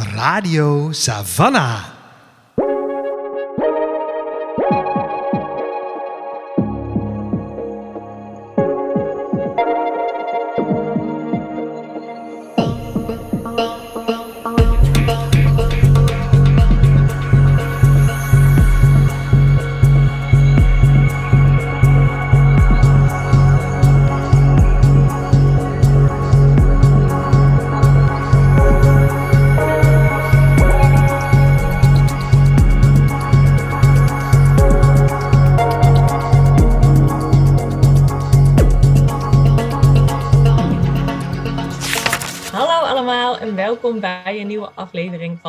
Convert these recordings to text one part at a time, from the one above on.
Radio Savannah.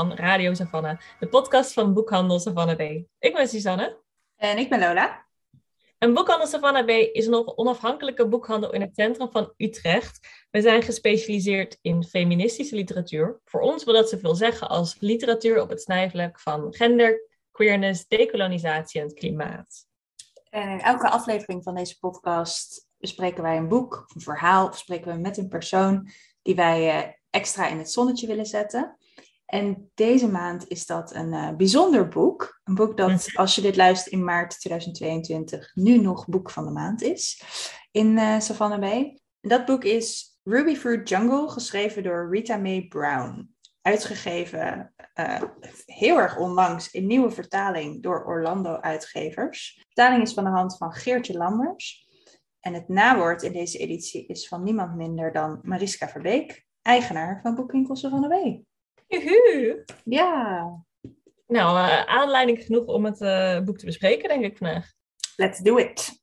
Van Radio Savannah, de podcast van Boekhandel Savannah B. Ik ben Suzanne. En ik ben Lola. En Boekhandel Savannah B is een onafhankelijke boekhandel in het centrum van Utrecht. We zijn gespecialiseerd in feministische literatuur. Voor ons wil dat zoveel zeggen als literatuur op het snijvlak van gender, queerness, decolonisatie en het klimaat. En in elke aflevering van deze podcast bespreken wij een boek, of een verhaal, of spreken we met een persoon die wij eh, extra in het zonnetje willen zetten. En deze maand is dat een eh, bijzonder boek. Een boek dat, als je dit luistert in maart 2022, nu nog boek van de maand is in eh Savannah Bay. Dat boek is Ruby Fruit Jungle, geschreven door Rita Mae Brown. Uitgegeven eh, heel erg onlangs in nieuwe vertaling door Orlando Uitgevers. De vertaling is van de hand van Geertje Lammers. En het nawoord in deze editie is van niemand minder dan Mariska Verbeek, eigenaar van Boekwinkel Savannah Bay. Juhu! Ja, Nou, eh, aanleiding genoeg om het eh, boek te bespreken, denk ik vandaag. let's do it.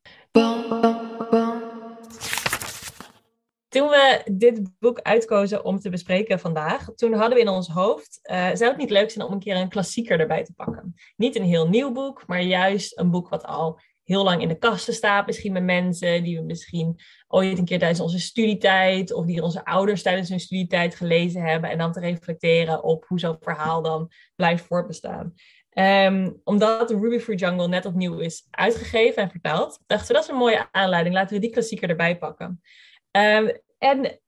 Toen we dit boek uitkozen om te bespreken vandaag, toen hadden we in ons hoofd, eh, zou het niet leuk zijn om een keer een klassieker erbij te pakken? Niet een heel nieuw boek, maar juist een boek wat al heel lang in de kasten staat, misschien met mensen die we misschien ooit een keer tijdens onze studietijd of die onze ouders tijdens hun studietijd gelezen hebben en dan te reflecteren op hoe zo'n verhaal dan blijft voortbestaan. Ehm, omdat Ruby Fruit Jungle net opnieuw is uitgegeven en vertaald, dachten we dat is een mooie aanleiding, laten we die klassieker erbij pakken. Ehm, en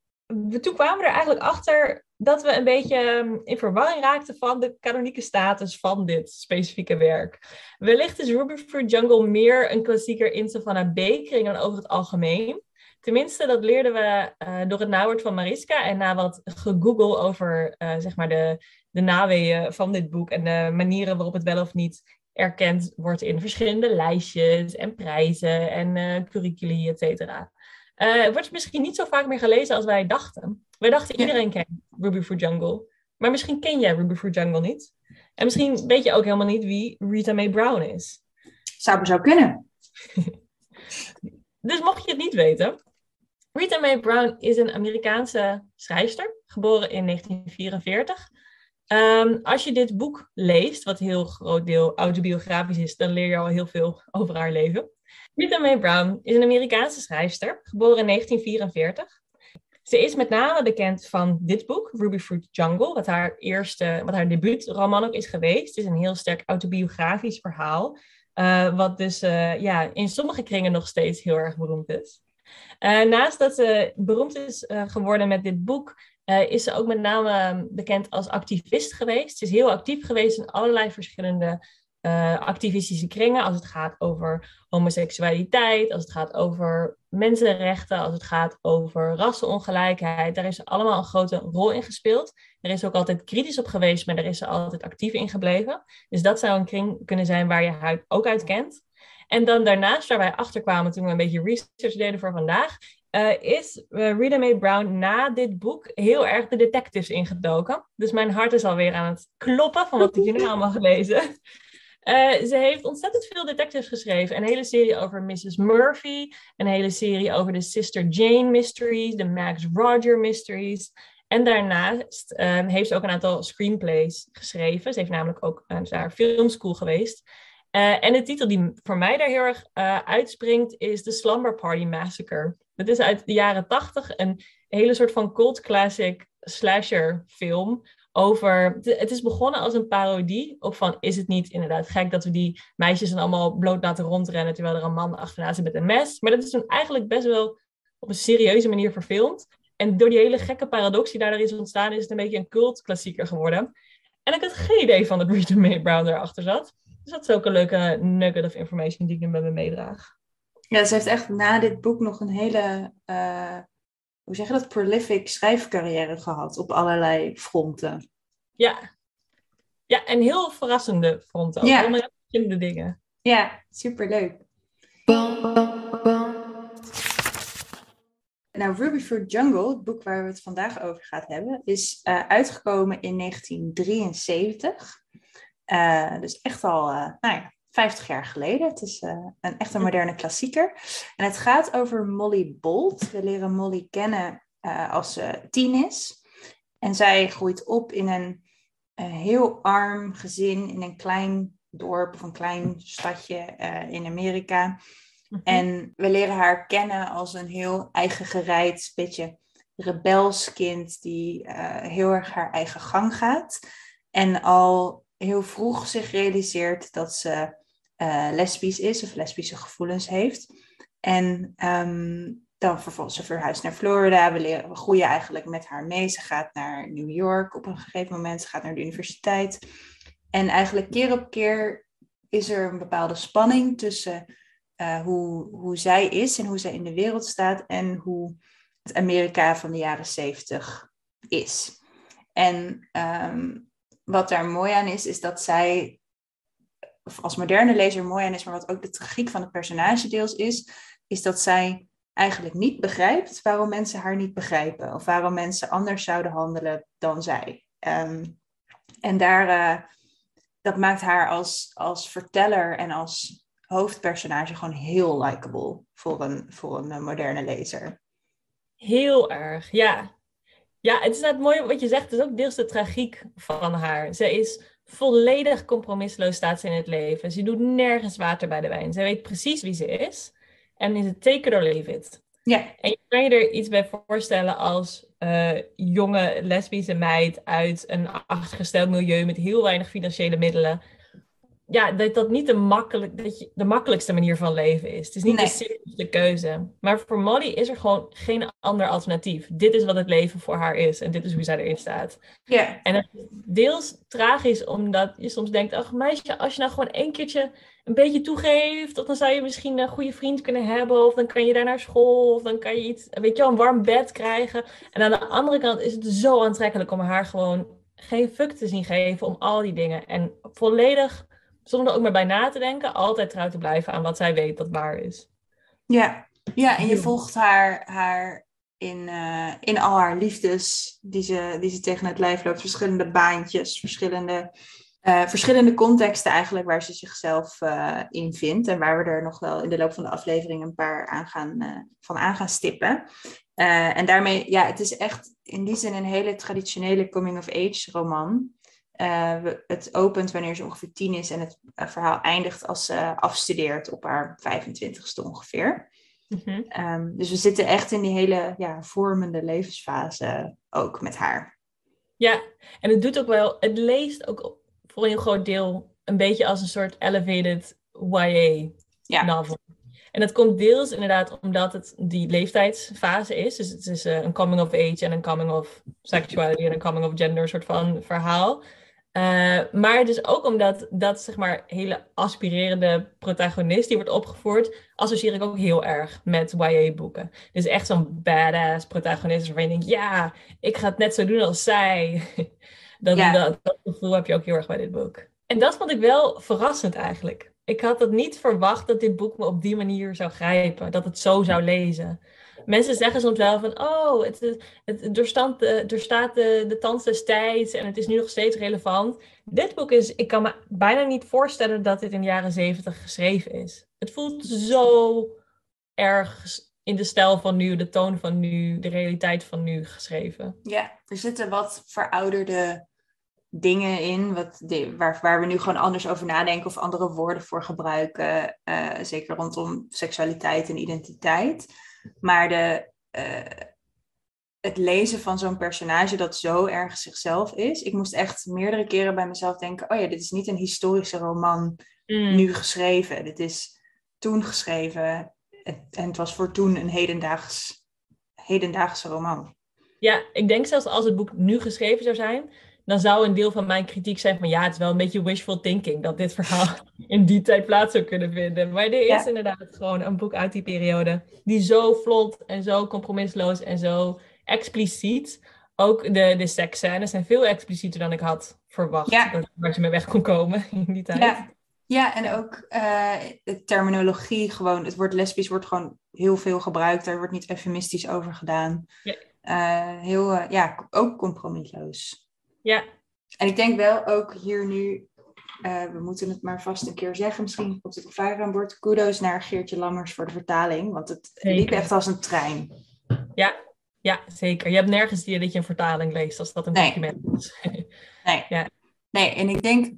toen kwamen we er eigenlijk achter dat we een beetje ehm, in verwarring raakten van de kanonieke status van dit specifieke werk. Wellicht is Ruby Fruit Jungle meer een klassieker in Savannah B-kring dan over het algemeen. Tenminste, dat leerden we eh, door het nawoord van Mariska en na wat gegoogle over eh, zeg maar de, de naweeën van dit boek en de manieren waarop het wel of niet erkend wordt in verschillende lijstjes en prijzen en curriculi, et cetera. Het wordt misschien niet zo vaak meer gelezen als wij dachten. Wij dachten iedereen kent Ruby for Jungle. Maar misschien ken jij Ruby for Jungle niet. En misschien weet je ook helemaal niet wie Rita Mae Brown is. Zou maar zo kunnen. Dus mocht je het niet weten, Rita Mae Brown is een Amerikaanse schrijfster, geboren in 1944. Ehm, als je dit boek leest, wat een heel groot deel autobiografisch is, dan leer je al heel veel over haar leven. Rita Mae Brown is een Amerikaanse schrijfster, geboren in 1944. Ze is met name bekend van dit boek, Ruby Fruit Jungle, wat haar eerste, wat haar debuutroman ook is geweest. Het is een heel sterk autobiografisch verhaal, eh, wat dus eh, ja, in sommige kringen nog steeds heel erg beroemd is. Eh, naast dat ze beroemd is geworden met dit boek, is ze ook met name bekend als activist geweest. Ze is heel actief geweest in allerlei verschillende eh, activistische kringen, als het gaat over homoseksualiteit, als het gaat over mensenrechten, als het gaat over rassenongelijkheid. Daar is allemaal een grote rol in gespeeld. Er is ook altijd kritisch op geweest, maar daar is ze altijd actief in gebleven. Dus dat zou een kring kunnen zijn waar je haar ook uit kent. En dan daarnaast, waar wij achter kwamen toen we een beetje research deden voor vandaag, eh, is uh, Rita Mae Brown na dit boek heel erg de detectives ingedoken. Dus mijn hart is alweer aan het kloppen van wat ik jullie allemaal gelezen. Eh, ze heeft ontzettend veel detectives geschreven. Een hele serie over Mrs. Murphy. Een hele serie over de Sister Jane Mysteries. De Max Roger Mysteries. En daarnaast eh, heeft ze ook een aantal screenplays geschreven. Ze heeft namelijk ook aan haar filmschool geweest. Uh, en de titel die voor mij daar heel erg uitspringt is The Slumber Party Massacre. Dat is uit de jaren tachtig een hele soort van cult classic slasher film. Over, het is begonnen als een parodie op van is het niet inderdaad gek dat we die meisjes dan allemaal bloot laten rondrennen terwijl er een man achterna zit met een mes. Maar dat is toen eigenlijk best wel op een serieuze manier verfilmd. En door die hele gekke paradox die daardoor is ontstaan, is het een beetje een cultklassieker geworden. En ik had geen idee van dat Rita Mae Brown erachter zat. Dus dat is ook een leuke nugget of information die ik nu met me meedraag. Ja, ze heeft echt na dit boek nog een hele, uh, hoe zeg je dat, prolific schrijfcarrière gehad op allerlei fronten. Ja, ja en heel verrassende fronten. Ook Ja. verschillende dingen. Ja, superleuk. Nou, Ruby Fruit Jungle, het boek waar we het vandaag over gaan hebben, is eh, uitgekomen in 1973. Eh, dus echt al, eh, nou ja, 50 jaar geleden. Het is eh, een echt een moderne klassieker. En het gaat over Molly Bolt. We leren Molly kennen eh, als ze tien is. En zij groeit op in een eh, heel arm gezin in een klein dorp of een klein stadje in Amerika. Mhm. En we leren haar kennen als een heel eigen gereid, beetje rebels kind die heel erg haar eigen gang gaat. En al heel vroeg zich realiseert dat ze eh, lesbisch is of lesbische gevoelens heeft. En ehm, dan vervolgens ze verhuist naar Florida. We, leren, we groeien eigenlijk met haar mee. Ze gaat naar New York op een gegeven moment. Ze gaat naar de universiteit. En eigenlijk keer op keer is er een bepaalde spanning tussen eh, hoe, hoe zij is en hoe zij in de wereld staat en hoe het Amerika van de jaren zeventig is. En ehm, wat daar mooi aan is, is dat zij, als moderne lezer mooi aan is, maar wat ook de tragiek van het personage deels is, is dat zij eigenlijk niet begrijpt waarom mensen haar niet begrijpen of waarom mensen anders zouden handelen dan zij. Ehm, en daar, eh, dat maakt haar als, als verteller en als hoofdpersonage gewoon heel likable voor een, voor een eh, moderne lezer. Heel erg, ja. Ja, het is net mooi wat je zegt. Het is ook deels de tragiek van haar. Ze is volledig compromisloos staat ze in het leven. Ze doet nergens water bij de wijn. Ze weet precies wie ze is. En is het take it or leave it. Ja, En je kan je er iets bij voorstellen als eh, jonge lesbische meid uit een achtergesteld milieu met heel weinig financiële middelen. Ja, dat dat niet de, makkelijk, dat je, de makkelijkste manier van leven is. Het is niet Nee. de simpelste keuze. Maar voor Molly is er gewoon geen ander alternatief. Dit is wat het leven voor haar is en dit is hoe zij erin staat. ja, En het is deels tragisch, omdat je soms denkt: ach meisje, als je nou gewoon één keertje een beetje toegeeft, of dan zou je misschien een goede vriend kunnen hebben, of dan kan je daar naar school, of dan kan je iets, weet je wel, een warm bed krijgen. En aan de andere kant is het zo aantrekkelijk om haar gewoon geen fuck te zien geven om al die dingen. En volledig, zonder er ook maar bij na te denken, altijd trouw te blijven aan wat zij weet dat waar is. ja. ja en je volgt haar, haar in, eh, in al haar liefdes die ze, die ze tegen het lijf loopt. Verschillende baantjes, verschillende, eh, verschillende contexten eigenlijk waar ze zichzelf eh, in vindt. En waar we er nog wel in de loop van de aflevering een paar aan gaan, van aan gaan stippen. En daarmee, ja, het is echt in die zin een hele traditionele coming-of-age roman. We- het opent wanneer ze ongeveer tien is en het eh, verhaal eindigt als ze afstudeert op haar 25ste ongeveer. Mhm. Ehm, dus we zitten echt in die hele ja, vormende levensfase ook met haar. Ja, en het doet ook wel, het leest ook voor een heel groot deel een beetje als een soort elevated YA Ja. novel. En dat komt deels inderdaad omdat het die leeftijdsfase is. Dus het is eh, een coming of age en een coming of sexuality en een coming of gender soort van verhaal. Eh, maar dus ook omdat dat zeg maar hele aspirerende protagonist die wordt opgevoerd, associeer ik ook heel erg met YA-boeken. Dus echt zo'n badass protagonist waarvan je denkt, ja, ik ga het net zo doen als zij. dat, Ja. dat, dat gevoel heb je ook heel erg bij dit boek. En dat vond ik wel verrassend eigenlijk. Ik had het niet verwacht dat dit boek me op die manier zou grijpen. Dat het zo zou lezen. Mensen zeggen soms wel van, oh, het, het, de, doorstaat de, de tand des tijds en het is nu nog steeds relevant. Dit boek is, ik kan me bijna niet voorstellen dat dit in de jaren zeventig geschreven is. Het voelt zo erg in de stijl van nu, de toon van nu, de realiteit van nu geschreven. Ja, er zitten wat verouderde dingen in, wat waar we nu gewoon anders over nadenken of andere woorden voor gebruiken. eh, zeker rondom seksualiteit en identiteit. Maar de, eh, het lezen van zo'n personage dat zo erg zichzelf is. Ik moest echt meerdere keren bij mezelf denken: oh ja, dit is niet een historische roman Mm. nu geschreven. Dit is toen geschreven. En en het was voor toen een hedendaags, hedendaagse roman. Ja, ik denk zelfs als het boek nu geschreven zou zijn, dan zou een deel van mijn kritiek zijn van ja, het is wel een beetje wishful thinking dat dit verhaal in die tijd plaats zou kunnen vinden. Maar er is Ja. inderdaad gewoon een boek uit die periode die zo vlot en zo compromisloos en zo expliciet. Ook de, de seksscènes zijn veel explicieter dan ik had verwacht. Ja. Dat, waar je mee weg kon komen in die tijd. Ja, ja en ook eh, de terminologie, gewoon, het woord lesbisch wordt gewoon heel veel gebruikt. Er wordt niet eufemistisch over gedaan. Ja. Eh, heel, eh, ja, ook compromisloos. Ja. En ik denk wel ook hier nu, eh, we moeten het maar vast een keer zeggen, misschien op het aan boord. Kudos naar Geertje Lammers voor de vertaling, want het Zeker. liep echt als een trein. Ja, zeker. Je hebt nergens die dat je een vertaling leest als dat een Nee. document is. Nee. Ja. nee, en ik denk,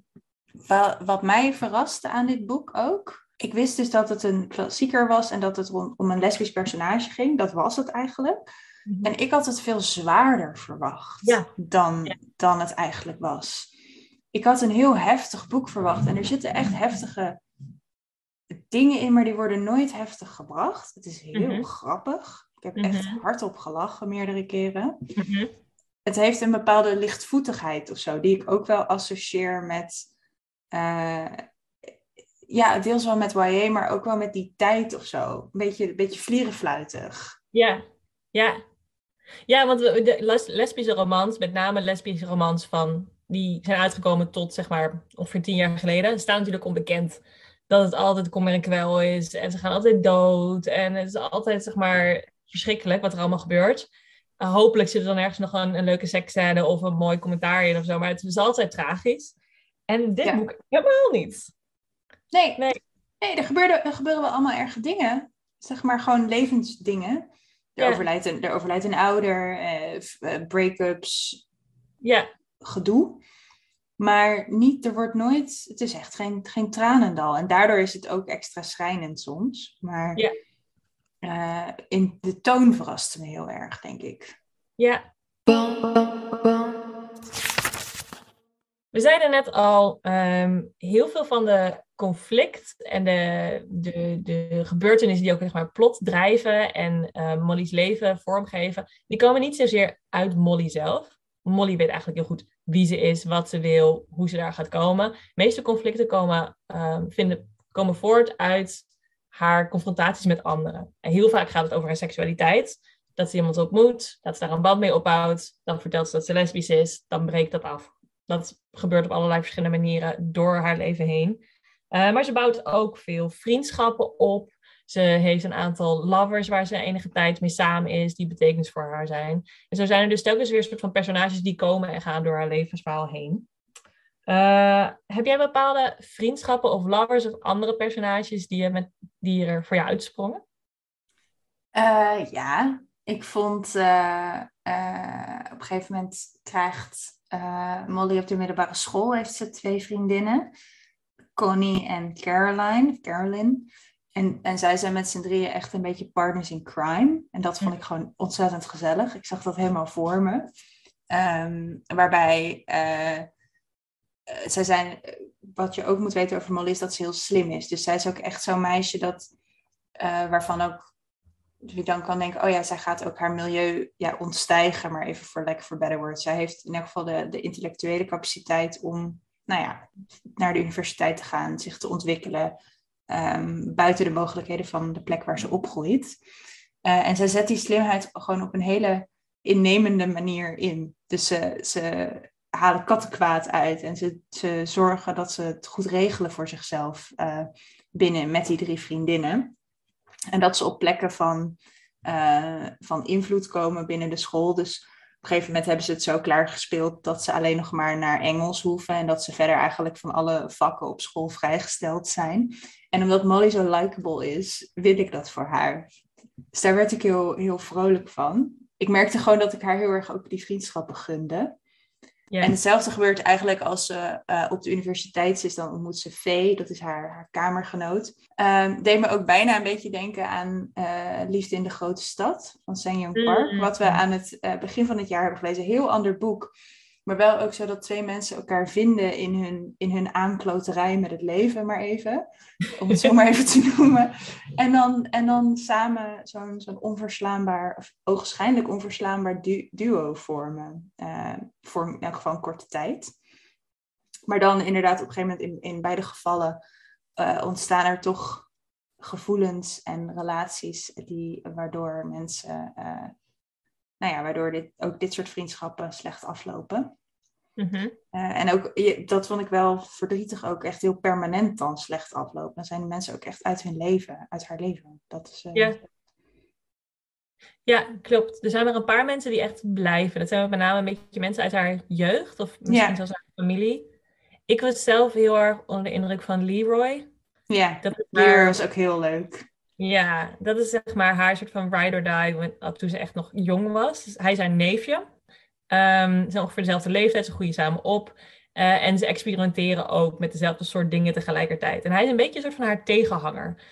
wat mij verraste aan dit boek ook, ik wist dus dat het een klassieker was en dat het om een lesbisch personage ging. Dat was het eigenlijk. En ik had het veel zwaarder verwacht Ja. dan, Ja. dan het eigenlijk was. Ik had een heel heftig boek verwacht en er zitten echt heftige dingen in, maar die worden nooit heftig gebracht. Het is heel Mhm. grappig. Ik heb echt Mhm. hardop gelachen meerdere keren. Mhm. Het heeft een bepaalde lichtvoetigheid of zo, die ik ook wel associeer met, eh, ja, deels wel met YA, maar ook wel met die tijd of zo. Een beetje, een beetje vlierenfluitig. Ja, ja. Ja, want de les- lesbische romans, met name lesbische romans van, die zijn uitgekomen tot zeg maar ongeveer tien jaar geleden, staan natuurlijk onbekend dat het altijd kommer en kwel is en ze gaan altijd dood en het is altijd zeg maar verschrikkelijk wat er allemaal gebeurt. Uh, hopelijk zit er dan ergens nog een, een leuke seksscène of een mooi commentaar in of zo, maar het is altijd tragisch. En dit Ja. boek helemaal niet. Nee, Nee. nee er, gebeuren, er gebeuren wel allemaal erge dingen. Zeg maar gewoon levensdingen. Er, Ja. overlijdt, een, er overlijdt een ouder, eh, eh, break-ups, Ja, gedoe. Maar niet, er wordt nooit, het is echt geen, geen tranendal. En daardoor is het ook extra schrijnend soms. Maar Ja. eh, in de toon verraste me heel erg, denk ik. Ja. We zeiden net al, ehm, heel veel van de conflict en de, de, de gebeurtenissen die ook zeg maar plot drijven en eh, Molly's leven vormgeven, die komen niet zozeer uit Molly zelf. Molly weet eigenlijk heel goed wie ze is, wat ze wil, hoe ze daar gaat komen. De meeste conflicten komen, ehm, vinden, komen voort uit haar confrontaties met anderen. En heel vaak gaat het over haar seksualiteit dat ze iemand ontmoet, dat ze daar een band mee opbouwt, dan vertelt ze dat ze lesbisch is, dan breekt dat af. Dat gebeurt op allerlei verschillende manieren door haar leven heen. Eh, maar ze bouwt ook veel vriendschappen op. Ze heeft een aantal lovers waar ze enige tijd mee samen is, die betekenis voor haar zijn. En zo zijn er dus telkens weer een soort van personages die komen en gaan door haar levensverhaal heen. Eh, heb jij bepaalde vriendschappen of lovers of andere personages die, je met, die er voor jou uitsprongen? Eh, ja, ik vond op een gegeven moment krijgt Molly op de middelbare school heeft ze twee vriendinnen, Connie en Caroline, of Carolyn. En, en zij zijn met z'n drieën echt een beetje partners in crime. En dat vond ik gewoon ontzettend gezellig. Ik zag dat helemaal voor me. Ehm, waarbij eh, eh, zij zijn, wat je ook moet weten over Molly is dat ze heel slim is. Dus zij is ook echt zo'n meisje dat, eh, waarvan ook wie dan kan denken, oh ja, zij gaat ook haar milieu ja, ontstijgen, maar even voor lekker for better words. Zij heeft in elk geval de, de intellectuele capaciteit om, nou ja, naar de universiteit te gaan, zich te ontwikkelen, ehm, buiten de mogelijkheden van de plek waar ze opgroeit. Eh, en zij zet die slimheid gewoon op een hele innemende manier in. Dus ze, ze halen kattenkwaad uit en ze, zorgen dat ze het goed regelen voor zichzelf eh, binnen met die drie vriendinnen. En dat ze op plekken van, uh, van invloed komen binnen de school. Dus een gegeven moment hebben ze het zo klaargespeeld dat ze alleen nog maar naar Engels hoeven. En dat ze verder eigenlijk van alle vakken op school vrijgesteld zijn. En omdat Molly zo likable is, wil ik dat voor haar. Dus daar werd ik heel, heel vrolijk van. Ik merkte gewoon dat ik haar heel erg ook die vriendschappen gunde. En hetzelfde gebeurt eigenlijk als ze uh, op de universiteit is. Dan ontmoet ze Vee, dat is haar, haar kamergenoot. Uh, deed me ook bijna een beetje denken aan uh, Liefde in de Grote Stad van Sang Young Park. Mm -hmm. Wat we aan het uh, begin van het jaar hebben gelezen. Heel ander boek. Maar wel ook zo dat twee mensen elkaar vinden in hun, in hun aankloterij met het leven, maar even. Om het zo maar even te noemen. En dan, en dan samen zo'n zo'n onverslaanbaar, of ogenschijnlijk onverslaanbaar duo vormen. Uh, voor in elk geval een korte tijd. Maar dan inderdaad op een gegeven moment in, in beide gevallen uh, ontstaan er toch gevoelens en relaties die, waardoor mensen, uh, nou ja, waardoor dit, ook dit soort vriendschappen slecht aflopen. Mm -hmm. uh, en ook, dat vond ik wel verdrietig, ook echt heel permanent dan slecht aflopen. Dan zijn de mensen ook echt uit hun leven, uit haar leven. Dat is, uh, ja. ja, klopt. Er zijn er een paar mensen die echt blijven. Dat zijn met name een beetje mensen uit haar jeugd of misschien ja. zelfs haar familie. Ik was zelf heel erg onder de indruk van Leroy. Ja, dat Leroy was ook heel leuk. Ja, dat is zeg maar haar soort van ride or die toen ze echt nog jong was. Dus hij is haar neefje. Um, ze zijn ongeveer dezelfde leeftijd, ze groeien samen op. Uh, en ze experimenteren ook met dezelfde soort dingen tegelijkertijd. En hij is een beetje een soort van haar tegenhanger.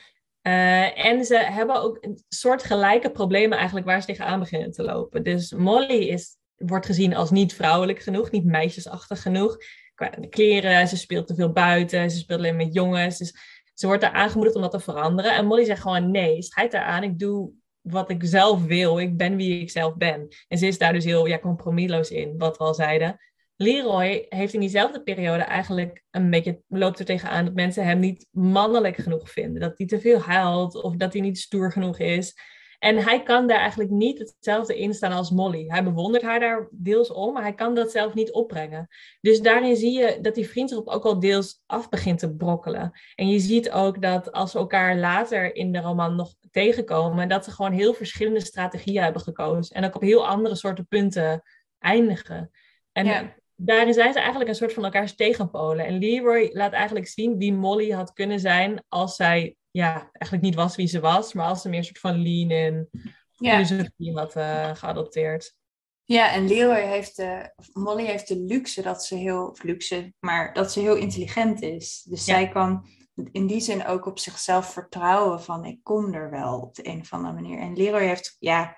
Uh, en ze hebben ook een soort gelijke problemen eigenlijk waar ze tegenaan beginnen te lopen. Dus Molly is, wordt gezien als niet vrouwelijk genoeg, niet meisjesachtig genoeg. Qua kleren, ze speelt te veel buiten, ze speelt alleen met jongens. Dus ze wordt daar aangemoedigd om dat te veranderen. En Molly zegt gewoon nee, strijd eraan, ik doe wat ik zelf wil. Ik ben wie ik zelf ben. En ze is daar dus heel ja, compromisloos in, wat we al zeiden. Leroy heeft in diezelfde periode eigenlijk een beetje loopt er tegenaan dat mensen hem niet mannelijk genoeg vinden. Dat hij te veel huilt of dat hij niet stoer genoeg is. En hij kan daar eigenlijk niet hetzelfde in staan als Molly. Hij bewondert haar daar deels om, maar hij kan dat zelf niet opbrengen. Dus daarin zie je dat die vriendschap ook al deels af begint te brokkelen. En je ziet ook dat als ze elkaar later in de roman nog tegenkomen, dat ze gewoon heel verschillende strategieën hebben gekozen. En ook op heel andere soorten punten eindigen. En daarin zijn ze eigenlijk een soort van elkaars tegenpolen. En Leroy laat eigenlijk zien wie Molly had kunnen zijn als zij ja, eigenlijk niet was wie ze was, maar als ze meer een soort van lean in ja. filosofie had uh, geadopteerd. Ja, en Leroy heeft de, Molly heeft de luxe dat ze heel, luxe, maar dat ze heel intelligent is. Dus zij kan in die zin ook op zichzelf vertrouwen van ik kom er wel op de een of andere manier. En Leroy heeft, ja,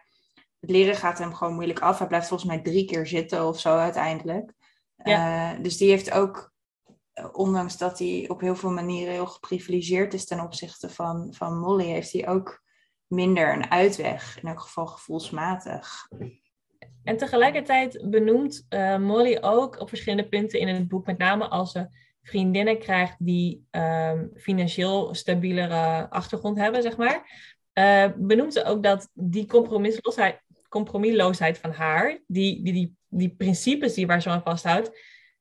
het leren gaat hem gewoon moeilijk af. Hij blijft volgens mij drie keer zitten of zo uiteindelijk. Ja. Uh, dus die heeft ook, ondanks dat hij op heel veel manieren heel geprivilegeerd is ten opzichte van, van Molly, heeft hij ook minder een uitweg, in elk geval gevoelsmatig. En tegelijkertijd benoemt uh, Molly ook op verschillende punten in het boek, met name als ze vriendinnen krijgt die um, financieel stabielere achtergrond hebben, zeg maar, uh, benoemt ze ook dat die compromisloosheid, compromisloosheid van haar, die, die, die, die principes die waar ze aan vasthoudt,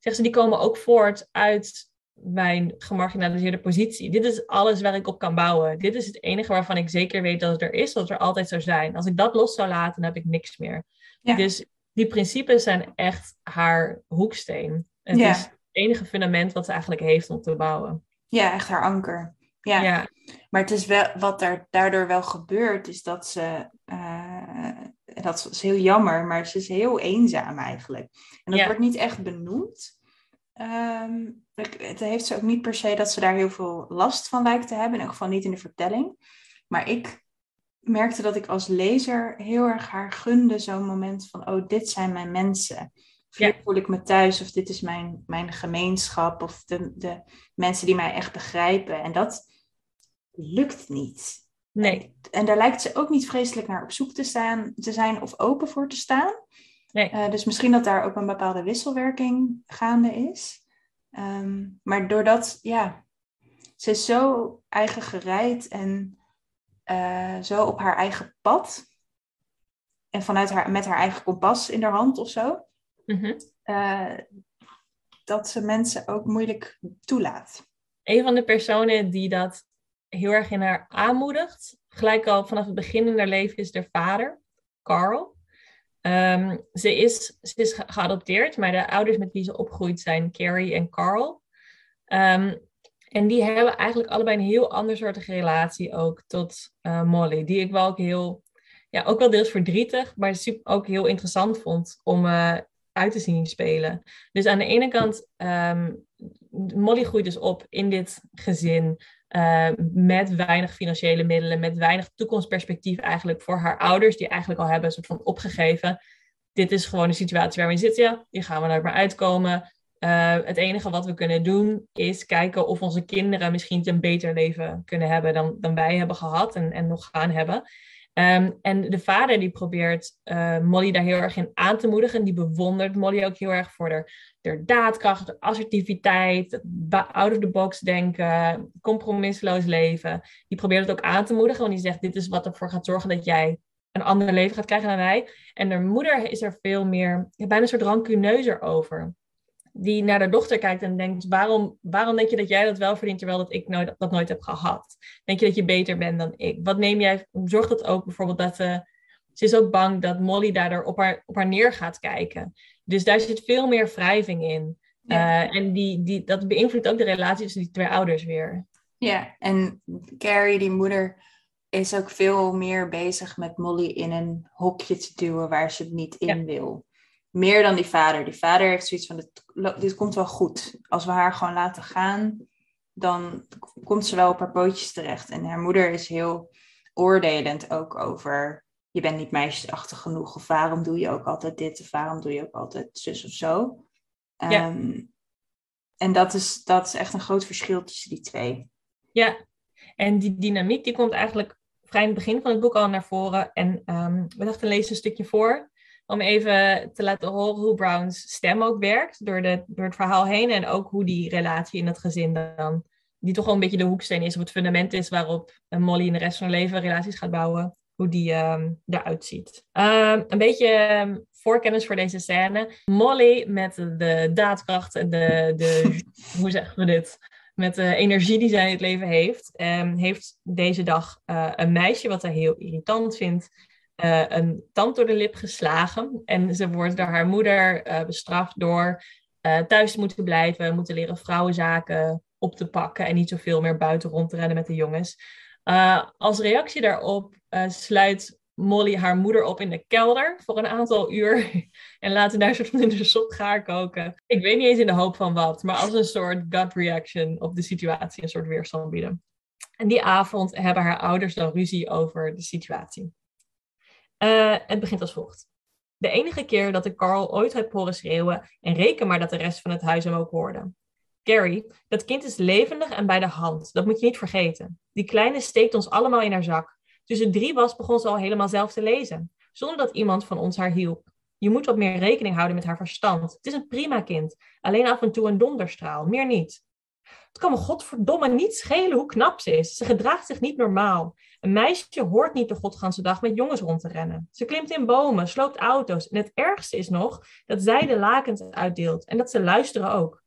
zegt ze, die komen ook voort uit mijn gemarginaliseerde positie. Dit is alles waar ik op kan bouwen. Dit is het enige waarvan ik zeker weet dat het er is, dat het er altijd zou zijn. Als ik dat los zou laten, dan heb ik niks meer. Dus die principes zijn echt haar hoeksteen. Het ja. is enige fundament wat ze eigenlijk heeft om te bouwen. Ja, echt haar anker. Ja. ja. Maar het is wel, wat er daardoor wel gebeurt, is dat ze, uh, dat is heel jammer, maar ze is heel eenzaam eigenlijk. En dat wordt niet echt benoemd. Um, het heeft ze ook niet per se dat ze daar heel veel last van lijkt te hebben, in ieder geval niet in de vertelling. Maar ik merkte dat ik als lezer heel erg haar gunde zo'n moment van, oh, dit zijn mijn mensen. Of hier voel ik me thuis, of dit is mijn, mijn gemeenschap, of de, de mensen die mij echt begrijpen. En dat lukt niet. Nee. En, daar lijkt ze ook niet vreselijk naar op zoek te, staan, te zijn of open voor te staan. Nee. Uh, dus misschien dat daar ook een bepaalde wisselwerking gaande is. Um, maar doordat, ja, ze is zo eigen gereid en uh, zo op haar eigen pad. En vanuit haar, met haar eigen kompas in haar hand of zo. Mm dat ze mensen ook moeilijk toelaat. Een van de personen die dat heel erg in haar aanmoedigt, gelijk al vanaf het begin in haar leven, is haar vader, Carl. Um, ze, is, ze is geadopteerd, maar de ouders met wie ze opgroeit zijn Carrie en Carl. Um, en die hebben eigenlijk allebei een heel andersoortige relatie ook tot uh, Molly. Die ik wel ook heel, ja, ook wel deels verdrietig, maar ook heel interessant vond om uh, uit te zien spelen. Dus aan de ene kant, um, Molly groeit dus op in dit gezin. Uh, met weinig financiële middelen, met weinig toekomstperspectief eigenlijk voor haar ouders, die eigenlijk al hebben een soort van opgegeven. dit is gewoon de situatie waar we zitten. Ja, hier gaan we nooit meer uitkomen. Uh, het enige wat we kunnen doen is kijken of onze kinderen misschien een beter leven kunnen hebben dan, dan wij hebben gehad en, en nog gaan hebben. Um, en de vader die probeert uh, Molly daar heel erg in aan te moedigen. Die bewondert Molly ook heel erg voor haar, daadkracht, assertiviteit, out of the box denken, compromisloos leven. Die probeert het ook aan te moedigen, want die zegt: Dit is wat ervoor gaat zorgen dat jij een ander leven gaat krijgen dan wij. En haar moeder is er veel meer, bijna een soort rancuneuzer over die naar de dochter kijkt en denkt: waarom, waarom denk je dat jij dat wel verdient terwijl dat ik nooit, dat nooit heb gehad? Denk je dat je beter bent dan ik? Wat neem jij? Zorgt dat ook bijvoorbeeld dat uh, ze is ook bang dat Molly daardoor op haar, op haar neer gaat kijken. Dus daar zit veel meer wrijving in. Uh, en die, die, dat beïnvloedt ook de relatie tussen die twee ouders weer. Ja, en Carrie, die moeder, is ook veel meer bezig met Molly in een hokje te duwen waar ze het niet in wil meer dan die vader. Die vader heeft zoiets van, dit, dit komt wel goed. Als we haar gewoon laten gaan, dan komt ze wel op haar pootjes terecht. En haar moeder is heel oordelend ook over, je bent niet meisjesachtig genoeg. Of waarom doe je ook altijd dit? Of waarom doe je ook altijd zus of zo? Ja. Ehm, en dat is, dat is echt een groot verschil tussen die twee. Ja, en die dynamiek die komt eigenlijk vrij in het begin van het boek al naar voren. En um, we dachten, lezen een stukje voor om even te laten horen hoe Brown's stem ook werkt door, de, door het verhaal heen. En ook hoe die relatie in het gezin dan, die toch wel een beetje de hoeksteen is, of het fundament is waarop Molly in de rest van haar leven relaties gaat bouwen, hoe die um, eruit ziet. Um, een beetje um, voorkennis voor deze scène. Molly met de daadkracht en de, de hoe zeggen we dit? Met de energie die zij in het leven heeft, heeft deze dag uh, een meisje wat hij heel irritant vindt. Uh, een tand door de lip geslagen. En ze wordt door haar moeder uh, bestraft door uh, thuis te moeten blijven, moeten leren vrouwenzaken op te pakken en niet zoveel meer buiten rond te rennen met de jongens. als reactie daarop sluit Molly haar moeder op in de kelder voor een aantal uur en laat daar soort van in de gaar koken. Ik weet niet eens in de hoop van wat, maar als een soort gut reaction op de situatie, een soort weerstand bieden. En die avond hebben haar ouders dan ruzie over de situatie. Uh, het begint als volgt. De enige keer dat ik Carl ooit heb horen schreeuwen en reken maar dat de rest van het huis hem ook hoorde. Gary, dat kind is levendig en bij de hand. Dat moet je niet vergeten. Die kleine steekt ons allemaal in haar zak. Ze drie was, begon ze al helemaal zelf te lezen. Zonder dat iemand van ons haar hielp. Je moet wat meer rekening houden met haar verstand. Het is een prima kind. Alleen af en toe een donderstraal, meer niet. Het kan me godverdomme niet schelen hoe knap ze is. Ze gedraagt zich niet normaal. Een meisje hoort niet de godganse dag met jongens rond te rennen. Ze klimt in bomen, sloopt auto's. En het ergste is nog dat zij de lakens uitdeelt en dat ze luisteren ook.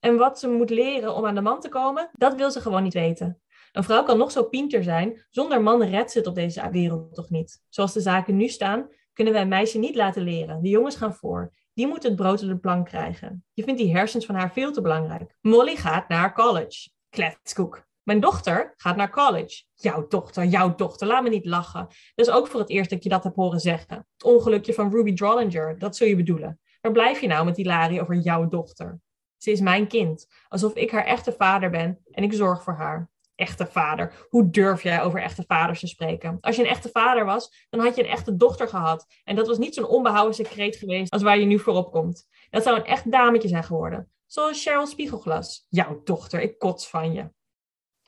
En wat ze moet leren om aan de man te komen, dat wil ze gewoon niet weten. Een vrouw kan nog zo pinter zijn, zonder man redt ze het op deze wereld toch niet. Zoals de zaken nu staan, kunnen wij een meisje niet laten leren. De jongens gaan voor. Die moet het brood op de plank krijgen. Je vindt die hersens van haar veel te belangrijk. Molly gaat naar college. Kletskoek. Mijn dochter gaat naar college. Jouw dochter, jouw dochter, laat me niet lachen. Dat is ook voor het eerst dat je dat hebt horen zeggen. Het ongelukje van Ruby Drollinger, dat zul je bedoelen. Waar blijf je nou met die Larry over jouw dochter? Ze is mijn kind, alsof ik haar echte vader ben en ik zorg voor haar. Echte vader. Hoe durf jij over echte vaders te spreken? Als je een echte vader was, dan had je een echte dochter gehad. En dat was niet zo'n onbehouden secreet geweest als waar je nu voor opkomt. Dat zou een echt dametje zijn geworden. Zoals Cheryl Spiegelglas. Jouw dochter, ik kots van je.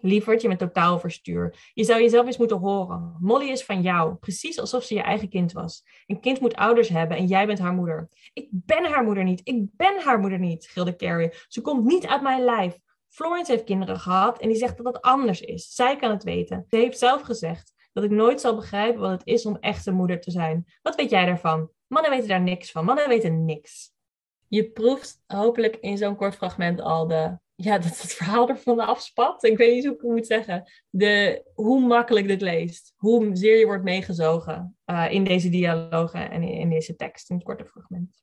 Lieverd, je bent totaal verstuur. Je zou jezelf eens moeten horen. Molly is van jou, precies alsof ze je eigen kind was. Een kind moet ouders hebben en jij bent haar moeder. Ik ben haar moeder niet, ik ben haar moeder niet, gilde Carrie. Ze komt niet uit mijn lijf. Florence heeft kinderen gehad en die zegt dat het anders is. Zij kan het weten. Ze heeft zelf gezegd dat ik nooit zal begrijpen wat het is om echte moeder te zijn. Wat weet jij daarvan? Mannen weten daar niks van. Mannen weten niks. Je proeft hopelijk in zo'n kort fragment al de ja, dat het verhaal ervan afspat. Ik weet niet hoe ik het moet zeggen. De, hoe makkelijk dit leest. Hoe zeer je wordt meegezogen uh, in deze dialogen en in, deze tekst, in het korte fragment.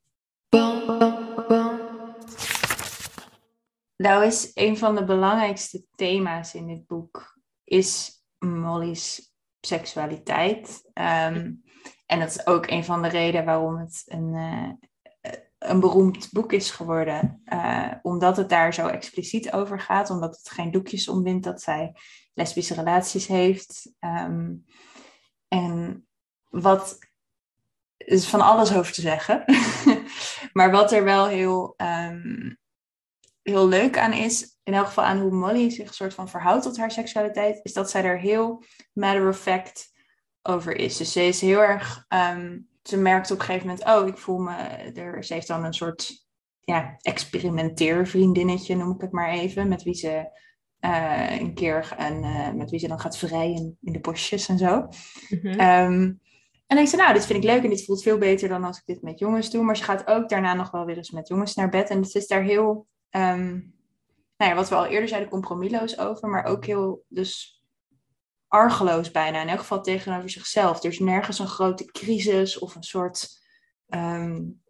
Nou is een van de belangrijkste thema's in dit boek is Molly's seksualiteit. Um, en dat is ook een van de redenen waarom het een, uh, een beroemd boek is geworden. Uh, omdat het daar zo expliciet over gaat. Omdat het geen doekjes omwindt dat zij lesbische relaties heeft. Um, en wat is van alles over te zeggen. maar wat er wel heel, ehm, heel leuk aan is, in elk geval aan hoe Molly zich een soort van verhoudt tot haar seksualiteit, is dat zij er heel matter of fact over is. Dus ze is heel erg, ehm, ze merkt op een gegeven moment, oh, ik voel me, er, ze heeft dan een soort ja, experimenteervriendinnetje, noem ik het maar even, met wie ze uh, een keer en uh, met wie ze dan gaat vrijen in de bosjes en zo. Mm en ik zei, nou, dit vind ik leuk en dit voelt veel beter dan als ik dit met jongens doe. Maar ze gaat ook daarna nog wel weer eens met jongens naar bed. En het is daar heel, um, nou ja, wat we al eerder zeiden, compromisloos over. Maar ook heel, dus argeloos bijna. In elk geval tegenover zichzelf. Er is nergens een grote crisis of een soort um,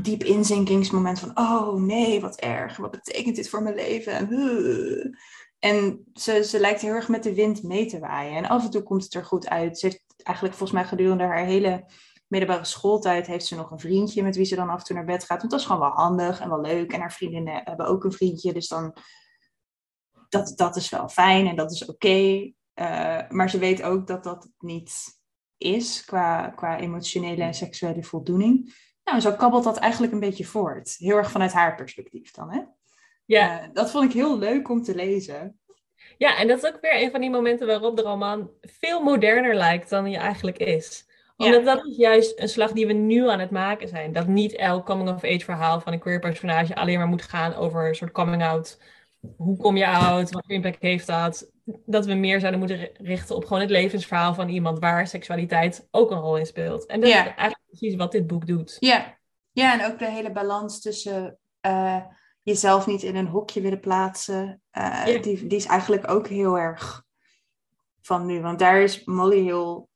diep inzinkingsmoment van, oh nee, wat erg. Wat betekent dit voor mijn leven? En, en ze, ze lijkt heel erg met de wind mee te waaien. En af en toe komt het er goed uit. Ze heeft eigenlijk volgens mij gedurende haar hele middelbare schooltijd heeft ze nog een vriendje met wie ze dan af en toe naar bed gaat. Want dat is gewoon wel handig en wel leuk. En haar vriendinnen hebben ook een vriendje. Dus dan, dat, dat is wel fijn en dat is oké. Eh, maar ze weet ook dat dat niet is qua, qua emotionele en seksuele voldoening. Nou, zo kabbelt dat eigenlijk een beetje voort. Heel erg vanuit haar perspectief dan, hè? Ja. Uh, dat vond ik heel leuk om te lezen. Ja, en dat is ook weer een van die momenten waarop de roman veel moderner lijkt dan hij eigenlijk is. Omdat dat is juist een slag die we nu aan het maken zijn. Dat niet elk coming-of-age verhaal van een queer personage alleen maar moet gaan over een soort coming-out. Hoe kom je out? Wat voor impact heeft dat? Dat we meer zouden moeten richten op gewoon het levensverhaal van iemand waar seksualiteit ook een rol in speelt. En dat is eigenlijk precies wat dit boek doet. Ja, ja en ook de hele balans tussen uh, jezelf niet in een hokje willen plaatsen. Uh, die, die is eigenlijk ook heel erg van nu. Want daar is Molly heel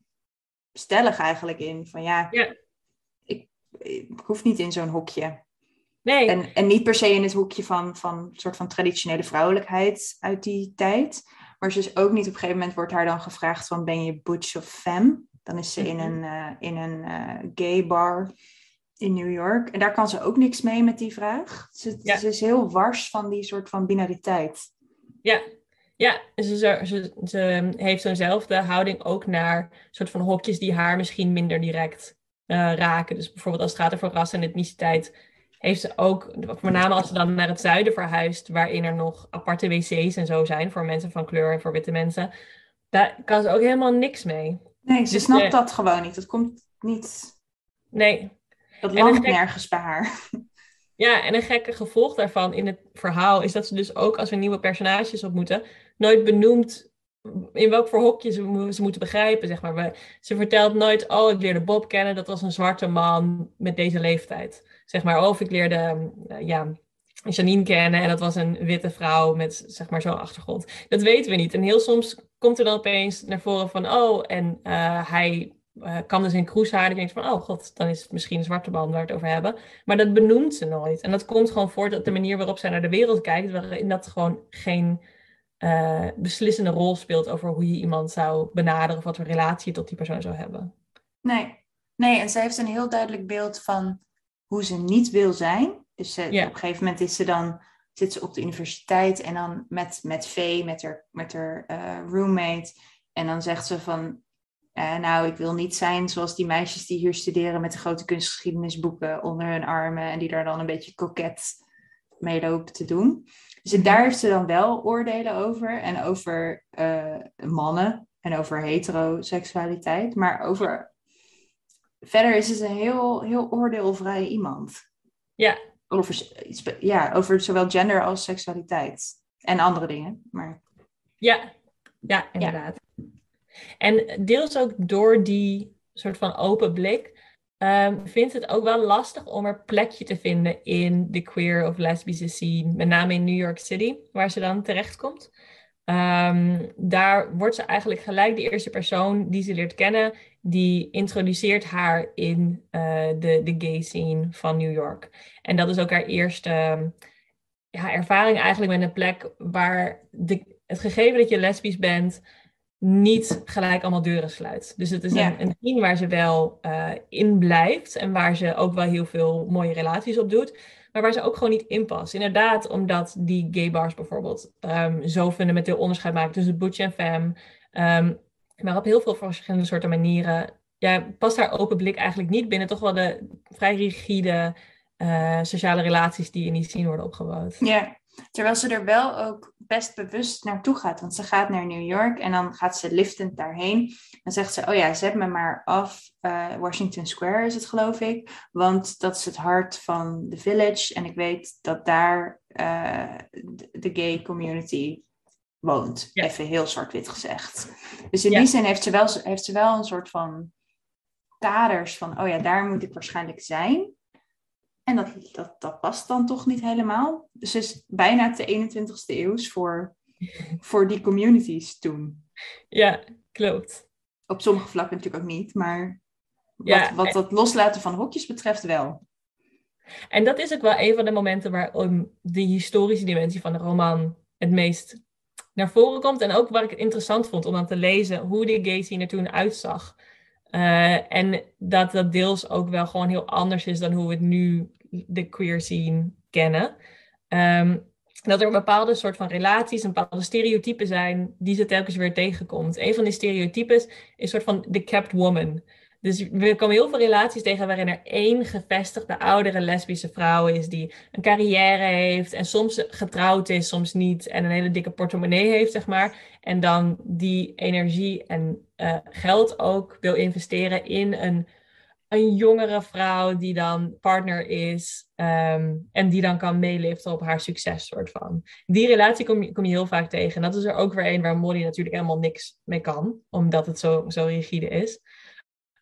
stellig eigenlijk in. Van ja, Ik, ik hoef niet in zo'n hokje. Nee. En, en niet per se in het hoekje van, van soort van traditionele vrouwelijkheid uit die tijd. Maar ze is ook niet op een gegeven moment wordt haar dan gevraagd van ben je butch of femme? Dan is ze in mhm. een, uh, in een uh, gay bar in New York. En daar kan ze ook niks mee met die vraag. Ze, ze is heel wars van die soort van binariteit. Ja, ja, ze, ze, ze heeft zo'nzelfde houding ook naar soort van hokjes die haar misschien minder direct uh, raken. Dus bijvoorbeeld als het gaat over ras en etniciteit, heeft ze ook, name als ze dan naar het zuiden verhuist, waarin er nog aparte wc's en zo zijn voor mensen van kleur en voor witte mensen, daar kan ze ook helemaal niks mee. Nee, ze dus, snapt uh, dat gewoon niet. Dat komt niet. Nee, dat landt nergens bij haar. Ja, en een gekke gevolg daarvan in het verhaal is dat ze dus ook als we nieuwe personages ontmoeten, nooit benoemt in welk voor hokje ze, ze moeten begrijpen, zeg maar. We, ze vertelt nooit, oh, ik leerde Bob kennen, dat was een zwarte man met deze leeftijd. Zeg maar, of ik leerde, uh, ja, Janine kennen en dat was een witte vrouw met, zeg maar, zo'n achtergrond. Dat weten we niet. En heel soms komt er dan opeens naar voren van, oh, en uh, hij uh, kan dus in kroeshaar. Die denkt van, oh god, dan is het misschien een zwarte man waar we het over hebben. Maar dat benoemt ze nooit. En dat komt gewoon voort uit de manier waarop zij naar de wereld kijkt. Waarin dat gewoon geen beslissende rol speelt over hoe je iemand zou benaderen. Of wat voor relatie je tot die persoon zou hebben. Nee, nee en zij heeft een heel duidelijk beeld van hoe ze niet wil zijn. Dus ja. op een gegeven moment is ze dan zit ze op de universiteit en dan met, met Vee, met haar, met haar uh, roommate. En dan zegt ze van, uh, nou, ik wil niet zijn zoals die meisjes die hier studeren met de grote kunstgeschiedenisboeken onder hun armen en die daar dan een beetje koket mee lopen te doen. Dus mhm. daar heeft ze dan wel oordelen over en over uh, mannen en over heteroseksualiteit, maar over verder is het een heel, heel oordeelvrij iemand. Ja. Over, ja, over zowel gender als seksualiteit en andere dingen. Maar... Ja, ja, inderdaad. En deels ook door die soort van open blik um, vindt het ook wel lastig om er plekje te vinden in de queer of lesbische scene, met name in New York City, waar ze dan terechtkomt. Um, daar wordt ze eigenlijk gelijk de eerste persoon die ze leert kennen, die introduceert haar in uh, de, de gay scene van New York. En dat is ook haar eerste ja, ervaring eigenlijk met een plek waar de, het gegeven dat je lesbisch bent, niet gelijk allemaal deuren sluit. Dus het is een, een team waar ze wel uh, in blijft en waar ze ook wel heel veel mooie relaties op doet, maar waar ze ook gewoon niet in past. Inderdaad, omdat die gay bars bijvoorbeeld um, zo fundamenteel onderscheid maken tussen butch en femme, um, maar op heel veel verschillende soorten manieren ja, past haar open blik eigenlijk niet binnen toch wel de vrij rigide eh, sociale relaties die in die scene worden opgebouwd. Ja, terwijl ze er wel ook best bewust naartoe gaat. Want ze gaat naar New York en dan gaat ze liftend daarheen. Dan zegt ze, oh ja, zet me maar af. Uh, Washington Square is het, geloof ik. Want dat is het hart van de village. En ik weet dat daar uh, de gay community woont. Even heel zwart-wit gezegd. Dus in die zin heeft ze, wel, heeft ze wel een soort van kaders van, oh ja, daar moet ik waarschijnlijk zijn. En dat, dat, dat past dan toch niet helemaal. Dus het is bijna de 21ste eeuws voor, voor die communities toen. Ja, klopt. Op sommige vlakken natuurlijk ook niet, maar wat, ja, wat dat loslaten van hokjes betreft wel. En dat is ook wel een van de momenten waarom de historische dimensie van de roman het meest naar voren komt. En ook waar ik het interessant vond om aan te lezen hoe de gay scene er toen uitzag. Uh, en dat dat deels ook wel gewoon heel anders is dan hoe we het nu de queer scene kennen. Um, dat er bepaalde soort van relaties, een bepaalde stereotypen zijn die ze telkens weer tegenkomt. Een van die stereotypes is een soort van the kept woman. Dus we komen heel veel relaties tegen waarin er één gevestigde oudere lesbische vrouw is die een carrière heeft en soms getrouwd is, soms niet en een hele dikke portemonnee heeft, zeg maar. En dan die energie en uh, geld ook wil investeren in een, een jongere vrouw die dan partner is um, en die dan kan meeliften op haar succes, soort van. Die relatie kom je, kom je heel vaak tegen. En dat is er ook weer een waar Molly natuurlijk helemaal niks mee kan, omdat het zo, zo rigide is.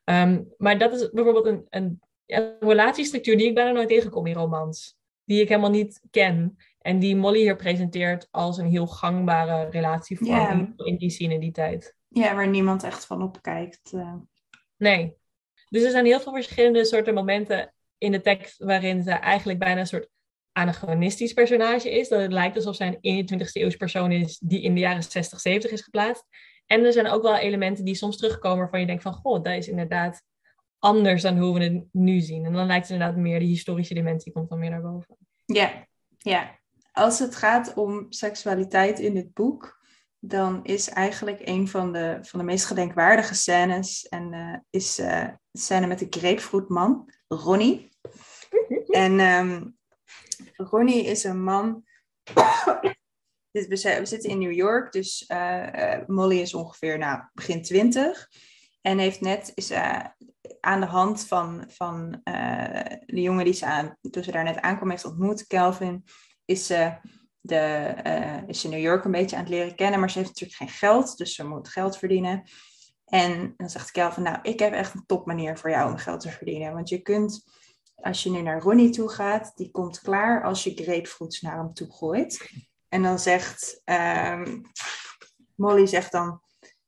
Um, maar dat is bijvoorbeeld een, een, een, relatiestructuur die ik bijna nooit tegenkom in romans. Die ik helemaal niet ken. En die Molly hier presenteert als een heel gangbare relatievorm yeah. in die scene in die tijd. Ja, waar niemand echt van opkijkt. Uh. Nee. Dus er zijn heel veel verschillende soorten momenten in de tekst waarin ze eigenlijk bijna een soort anachronistisch personage is. Dat het lijkt alsof zij een 21ste eeuws persoon is die in de jaren 60, 70 is geplaatst. En er zijn ook wel elementen die soms terugkomen waarvan je denkt van, goh, dat is inderdaad anders dan hoe we het nu zien. En dan lijkt het inderdaad meer, de historische dimensie komt dan meer naar boven. Ja, ja. Als het gaat om seksualiteit in dit boek, dan is eigenlijk een van de, van de meest gedenkwaardige scènes en, uh, is uh, de scène met de grapefruitman, Ronnie. en um, Ronnie is een man dit, we, zitten in New York, dus uh, Molly is ongeveer nou, begin twintig. En heeft net, is aan de hand van, van de jongen die ze aan, toen ze daar net aankwam heeft ontmoet, Kelvin, is ze, de, is ze New York een beetje aan het leren kennen. Maar ze heeft natuurlijk geen geld, dus ze moet geld verdienen. En dan zegt Kelvin, nou, ik heb echt een topmanier voor jou om geld te verdienen. Want je kunt, als je nu naar Ronnie toe gaat, die komt klaar als je grapefruits naar hem toe gooit. En dan zegt um, Molly zegt dan,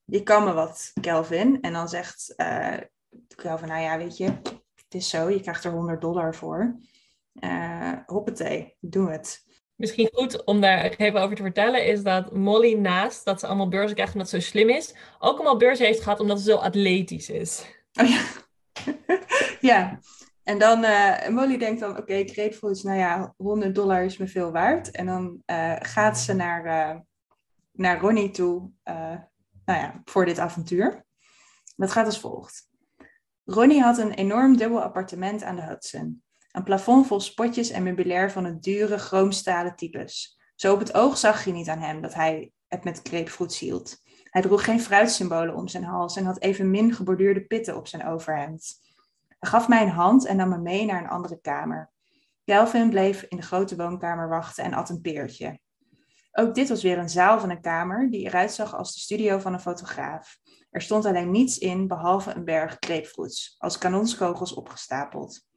je kan me wat, Kelvin. En dan zegt uh, Kelvin, nou ja, weet je, het is zo, je krijgt er 100 dollar voor. Uh, hoppatee, doe het. Misschien goed om daar even over te vertellen, is dat Molly naast dat ze allemaal beurzen krijgt omdat ze zo slim is, ook allemaal beurzen heeft gehad omdat ze zo atletisch is. Oh ja. ja, en dan, uh, Molly denkt dan, oké, okay, grapefruits, nou ja, 100 dollar is me veel waard. En dan uh, gaat ze naar, uh, naar Ronnie toe, nou ja, voor dit avontuur. Dat gaat als volgt. Ronnie had een enorm dubbel appartement aan de Hudson. Een plafond vol spotjes en meubilair van het dure, chroomstalen types. Zo op het oog zag je niet aan hem dat hij het met grapefruits hield. Hij droeg geen fruitsymbolen om zijn hals en had evenmin geborduurde pitten op zijn overhemd. Hij gaf mij een hand en nam me mee naar een andere kamer. Kelvin bleef in de grote woonkamer wachten en at een peertje. Ook dit was weer een zaal van een kamer die eruit zag als de studio van een fotograaf. Er stond alleen niets in behalve een berg grapefruits, als kanonskogels opgestapeld.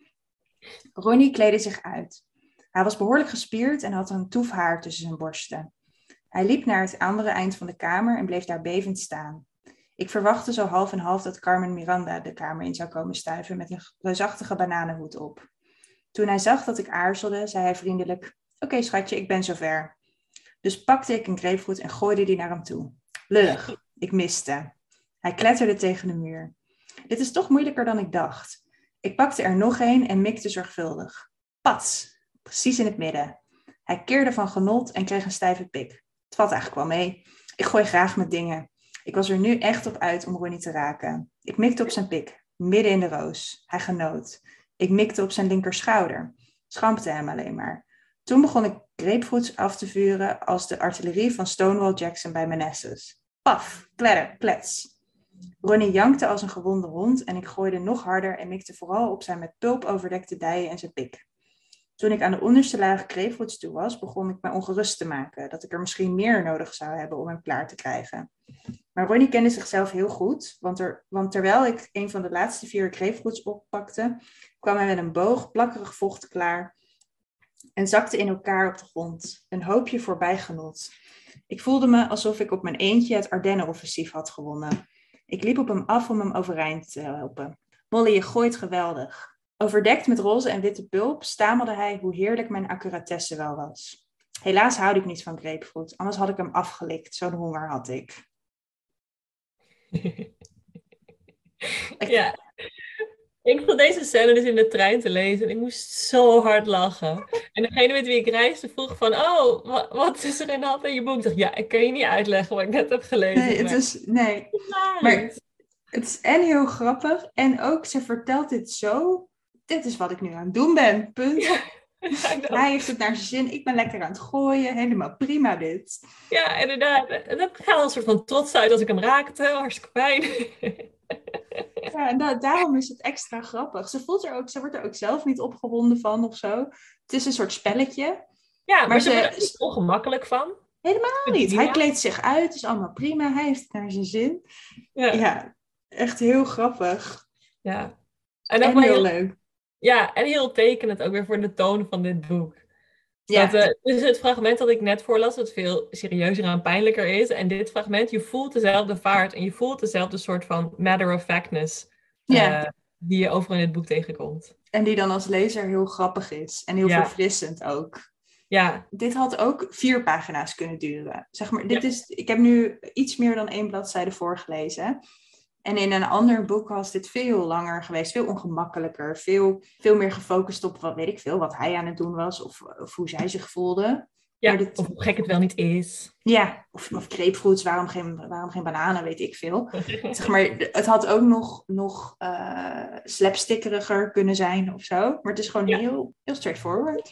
Ronnie kleedde zich uit. Hij was behoorlijk gespierd en had een toef haar tussen zijn borsten. Hij liep naar het andere eind van de kamer en bleef daar bevend staan. Ik verwachtte zo half en half dat Carmen Miranda de kamer in zou komen stuiven met een reusachtige bananenhoed op. Toen hij zag dat ik aarzelde, zei hij vriendelijk: Oké, schatje, ik ben zover. Dus pakte ik een grapefruit en gooide die naar hem toe. Lullig, ik miste. Hij kletterde tegen de muur. Dit is toch moeilijker dan ik dacht. Ik pakte er nog een en mikte zorgvuldig. Pats, precies in het midden. Hij keerde van genot en kreeg een stijve pik. Het valt eigenlijk wel mee. Ik gooi graag met dingen. Ik was er nu echt op uit om Ronnie te raken. Ik mikte op zijn pik. midden in de roos. Hij genoot. Ik mikte op zijn linkerschouder. Schampte hem alleen maar. Toen begon ik grapefruits af te vuren als de artillerie van Stonewall Jackson bij Manassas. Paf, kletter, klets. Ronnie jankte als een gewonde hond en ik gooide nog harder en mikte vooral op zijn met pulp overdekte dijen en zijn pik. Toen ik aan de onderste laag grapefruits toe was, begon ik me ongerust te maken dat ik er misschien meer nodig zou hebben om hem klaar te krijgen. Maar Ronnie kende zichzelf heel goed, want, er, want terwijl ik een van de laatste vier grapefruits oppakte, kwam hij met een boog plakkerig vocht klaar en zakte in elkaar op de grond, een hoopje voorbijgenot. Ik voelde me alsof ik op mijn eentje het Ardennen-offensief had gewonnen. Ik liep op hem af om hem overeind te helpen. Molly, je gooit geweldig. Overdekt met roze en witte pulp stamelde hij hoe heerlijk mijn accuratesse wel was. Helaas houd ik niet van grapefruit, anders had ik hem afgelikt. Zo'n honger had ik. ja. Ik vond deze scène dus in de trein te lezen en ik moest zo hard lachen. En degene met wie ik reisde vroeg van, oh, wat, wat is er in de hand in je boek? Ik dacht, ja, ik kan je niet uitleggen wat ik net heb gelezen. Nee, het is, nee. Maar het is en heel grappig en ook, ze vertelt dit zo dit is wat ik nu aan het doen ben. Punt. Hij heeft het naar zijn zin. Ik ben lekker aan het gooien. Helemaal prima dit. Ja, inderdaad. En dan gaat een soort van trots uit als ik hem raakte. Hartstikke fijn. ja, en daarom is het extra grappig. Ze, voelt er ook, ze wordt er ook zelf niet opgewonden van of zo. Het is een soort spelletje. Ja, maar, ze, wordt er niet ongemakkelijk van. Helemaal niet. Hij kleedt zich uit. Het is allemaal prima. Hij heeft het naar zijn zin. Ja, ja echt heel grappig. Ja. En, en heel leuk. Ja, en heel tekenend ook weer voor de toon van dit boek. Ja. Dat, uh, dus het fragment dat ik net voorlas, dat veel serieuzer en pijnlijker is. En dit fragment, je voelt dezelfde vaart en je voelt dezelfde soort van matter of factness. Uh, die je overal in dit boek tegenkomt. En die dan als lezer heel grappig is. En heel verfrissend ook. Ja. Dit had ook vier pagina's kunnen duren. Zeg maar, dit is, ik heb nu iets meer dan één bladzijde voorgelezen. En in een ander boek was dit veel langer geweest, veel ongemakkelijker, veel, veel meer gefocust op wat weet ik veel, wat hij aan het doen was of, of hoe zij zich voelde. Ja, dit... of hoe gek het wel niet is. Ja, of, of grapefruits, waarom geen, waarom geen bananen, weet ik veel. zeg maar, het had ook nog, nog uh, slapstickeriger kunnen zijn of zo. Maar het is gewoon heel, heel straightforward.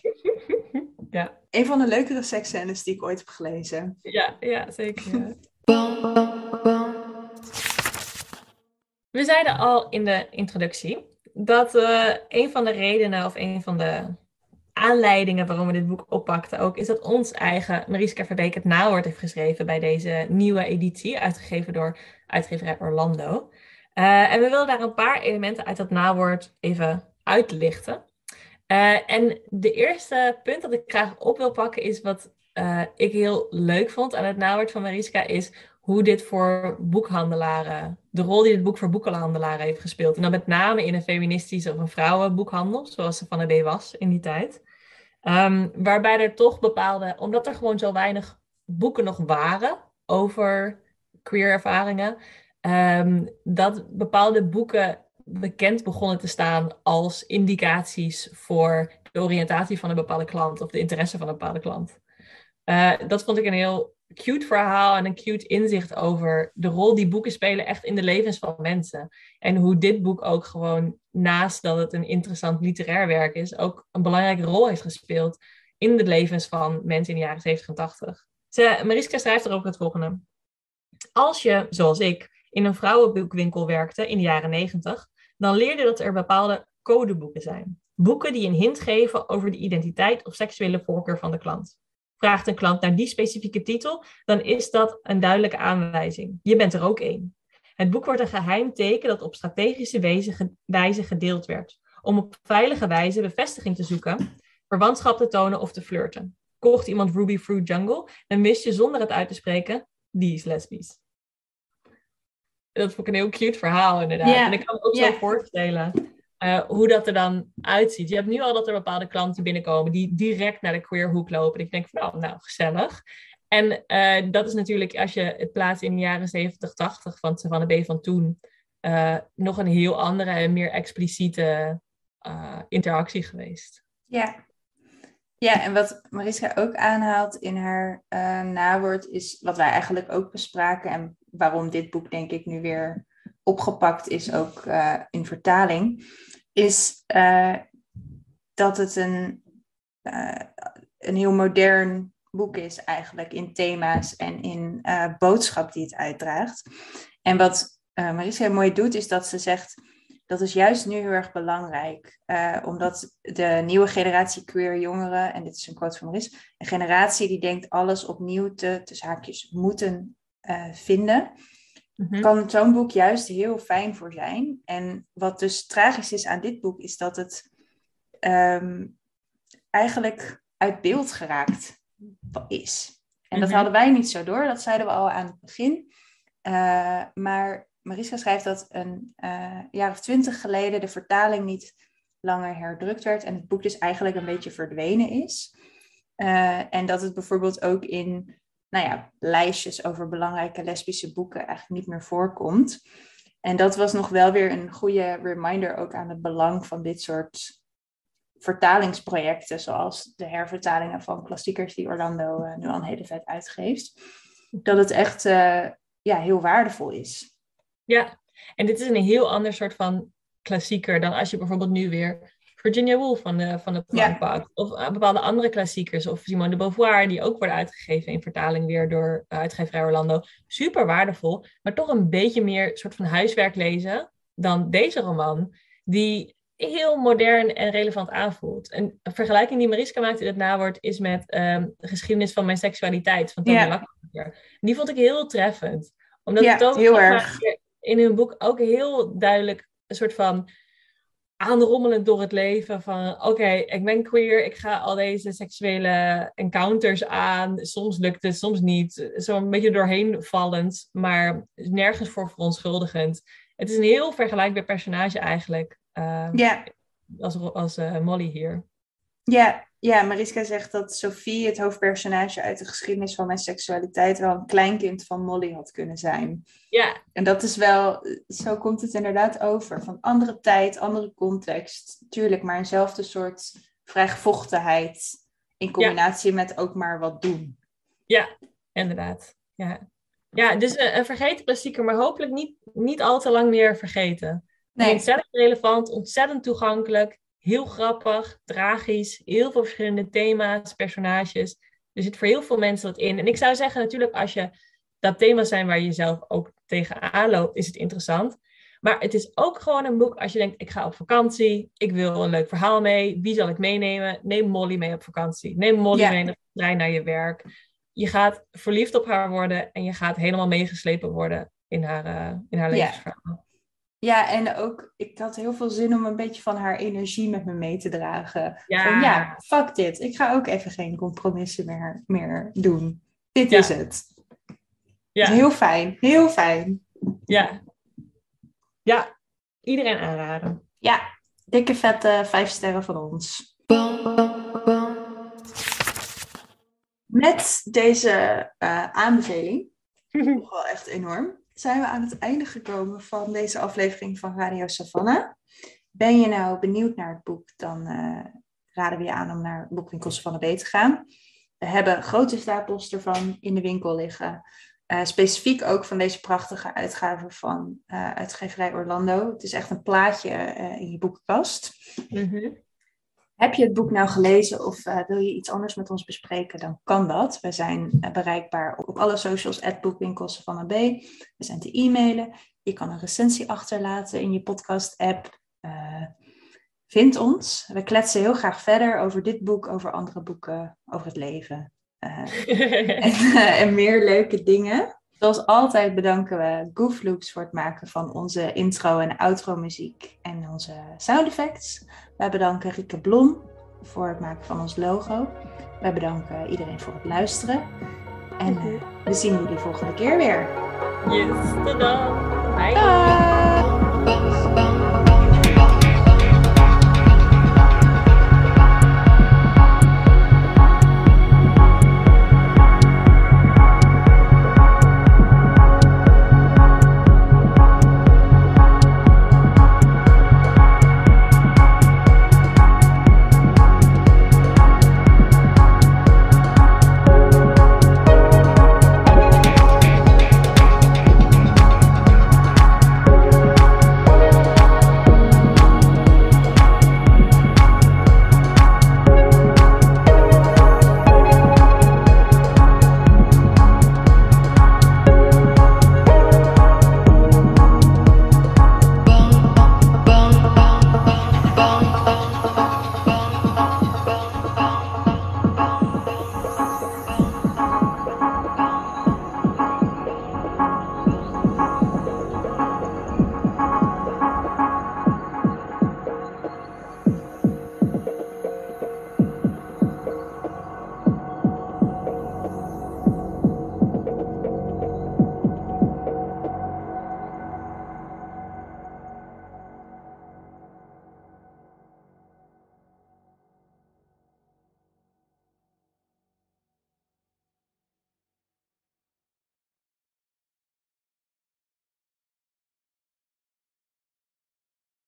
ja. Een van de leukere seksscènes die ik ooit heb gelezen. Ja, ja zeker. We zeiden al in de introductie dat uh, een van de redenen of een van de aanleidingen waarom we dit boek oppakten ook, is dat ons eigen Mariska Verbeek het nawoord heeft geschreven bij deze nieuwe editie, uitgegeven door uitgeverij Orlando. Uh, en we willen daar een paar elementen uit dat nawoord even uitlichten. Uh, en de eerste punt dat ik graag op wil pakken is wat ik heel leuk vond aan het nawoord van Mariska, is hoe dit voor boekhandelaren, de rol die dit boek voor boekhandelaren heeft gespeeld. En dan met name in een feministische of een vrouwenboekhandel, zoals ze van de B was in die tijd. Um, waarbij er toch bepaalde, omdat er gewoon zo weinig boeken nog waren over queer ervaringen, um, dat bepaalde boeken bekend begonnen te staan als indicaties voor de oriëntatie van een bepaalde klant of de interesse van een bepaalde klant. Uh, dat vond ik een heel cute verhaal en een cute inzicht over de rol die boeken spelen echt in de levens van mensen. En hoe dit boek ook gewoon, naast dat het een interessant literair werk is, ook een belangrijke rol heeft gespeeld in de levens van mensen in de jaren 70 en 80. Ze, Mariska schrijft er ook het volgende. Als je, zoals ik, in een vrouwenboekwinkel werkte in de jaren 90, dan leerde dat er bepaalde codeboeken zijn. Boeken die een hint geven over de identiteit of seksuele voorkeur van de klant vraagt een klant naar die specifieke titel, dan is dat een duidelijke aanwijzing. Je bent er ook één. Het boek wordt een geheim teken dat op strategische wijze gedeeld werd, om op veilige wijze bevestiging te zoeken, verwantschap te tonen of te flirten. Kocht iemand Ruby Fruit Jungle, dan wist je zonder het uit te spreken, die is lesbisch. Dat vond ik een heel cute verhaal, inderdaad. En ik kan me ook zo voorstellen uh, hoe dat er dan uitziet. Je hebt nu al dat er bepaalde klanten binnenkomen die direct naar de queer hoek lopen. En ik denk van, nou, nou gezellig. En uh, dat is natuurlijk, als je het plaatst in de jaren 70, 80 van Savannah B van toen, uh, nog een heel andere en meer expliciete interactie geweest. Ja. Ja, en wat Mariska ook aanhaalt in haar nawoord is wat wij eigenlijk ook bespraken en waarom dit boek denk ik nu weer opgepakt is, ook in vertaling, is uh, dat het een, uh, een heel modern boek is eigenlijk in thema's en in boodschap die het uitdraagt. En wat Marisa heel mooi doet, is dat ze zegt, dat is juist nu heel erg belangrijk. omdat de nieuwe generatie queer jongeren, en dit is een quote van Maris, een generatie die denkt alles opnieuw te, tussen haakjes, moeten vinden. Mm Kan zo'n boek juist heel fijn voor zijn. En wat dus tragisch is aan dit boek, is dat het um, eigenlijk uit beeld geraakt is. En dat mhm. hadden wij niet zo door, dat zeiden we al aan het begin. Uh, maar Mariska schrijft dat een uh, jaar of twintig geleden de vertaling niet langer herdrukt werd en het boek dus eigenlijk een beetje verdwenen is. Uh, en dat het bijvoorbeeld ook in nou ja, lijstjes over belangrijke lesbische boeken eigenlijk niet meer voorkomt. En dat was nog wel weer een goede reminder ook aan het belang van dit soort vertalingsprojecten, zoals de hervertalingen van klassiekers die Orlando uh, nu al een hele vet uitgeeft. Dat het echt uh, ja, heel waardevol is. Ja, en dit is een heel ander soort van klassieker dan als je bijvoorbeeld nu weer Virginia Woolf van de, van de Of uh, bepaalde andere klassiekers. Of Simone de Beauvoir, die ook worden uitgegeven in vertaling weer door uh, uitgeverij Orlando. Super waardevol, maar toch een beetje meer soort van huiswerk lezen dan deze roman. Die heel modern en relevant aanvoelt. En een vergelijking die Mariska maakt in het nawoord is met um, de geschiedenis van mijn seksualiteit van Tony ja. Die vond ik heel treffend. Omdat het ook heel erg. in hun boek ook heel duidelijk een soort van aanrommelend door het leven van oké, ik ben queer, ik ga al deze seksuele encounters aan. Soms lukt het, soms niet. Zo'n beetje doorheen vallend, maar nergens voor verontschuldigend. Het is een heel vergelijkbaar personage eigenlijk. Uh, Als, als uh, Molly hier. Ja, ja, Mariska zegt dat Sophie, het hoofdpersonage uit de geschiedenis van mijn seksualiteit, wel een kleinkind van Molly had kunnen zijn. Ja. En dat is wel, zo komt het inderdaad over. Van andere tijd, andere context, tuurlijk, maar eenzelfde soort vrijgevochtenheid in combinatie met ook maar wat doen. Ja, inderdaad. Ja, ja dus een, een vergeten klassieker, maar hopelijk niet, niet al te lang meer vergeten. Nee. Ontzettend relevant, ontzettend toegankelijk heel grappig, tragisch, heel veel verschillende thema's, personages. Er zit voor heel veel mensen wat in. En ik zou zeggen, natuurlijk, als je dat thema's zijn waar je zelf ook tegenaan loopt, is het interessant. Maar het is ook gewoon een boek als je denkt, ik ga op vakantie, ik wil een leuk verhaal mee, wie zal ik meenemen? Neem Molly mee op vakantie. Neem Molly mee de trein naar je werk. Je gaat verliefd op haar worden en je gaat helemaal meegeslepen worden in haar, uh, in haar levensverhaal. Ja, en ook, ik had heel veel zin om een beetje van haar energie met me mee te dragen. Ja, van, ja fuck dit. Ik ga ook even geen compromissen meer, meer doen. Dit is het. Ja. heel fijn, heel fijn. Ja. Ja, iedereen aanraden. Ja, dikke vette vijf sterren van ons. Met deze uh, aanbeveling, toch wel echt enorm, zijn we aan het einde gekomen van deze aflevering van Radio Savannah. Ben je nou benieuwd naar het boek, dan uh, raden we je aan om naar Boekwinkel Savannah B te gaan. We hebben grote stapels ervan in de winkel liggen. Uh, specifiek ook van deze prachtige uitgave van uh, uitgeverij Orlando. Het is echt een plaatje in je boekenkast. Mm heb je het boek nou gelezen of uh, wil je iets anders met ons bespreken, dan kan dat. We zijn uh, bereikbaar op, alle socials, boekwinkels van AB. We zijn te e-mailen. Je kan een recensie achterlaten in je podcast-app. Uh, vind ons. We kletsen heel graag verder over dit boek, over andere boeken, over het leven. en, en meer leuke dingen. Zoals altijd bedanken we Goofloops voor het maken van onze intro en outro muziek en onze sound effects. Wij bedanken Rieke Blom voor het maken van ons logo. Wij bedanken iedereen voor het luisteren. En uh, we zien jullie volgende keer weer. Yes, tada! Bye! Bye.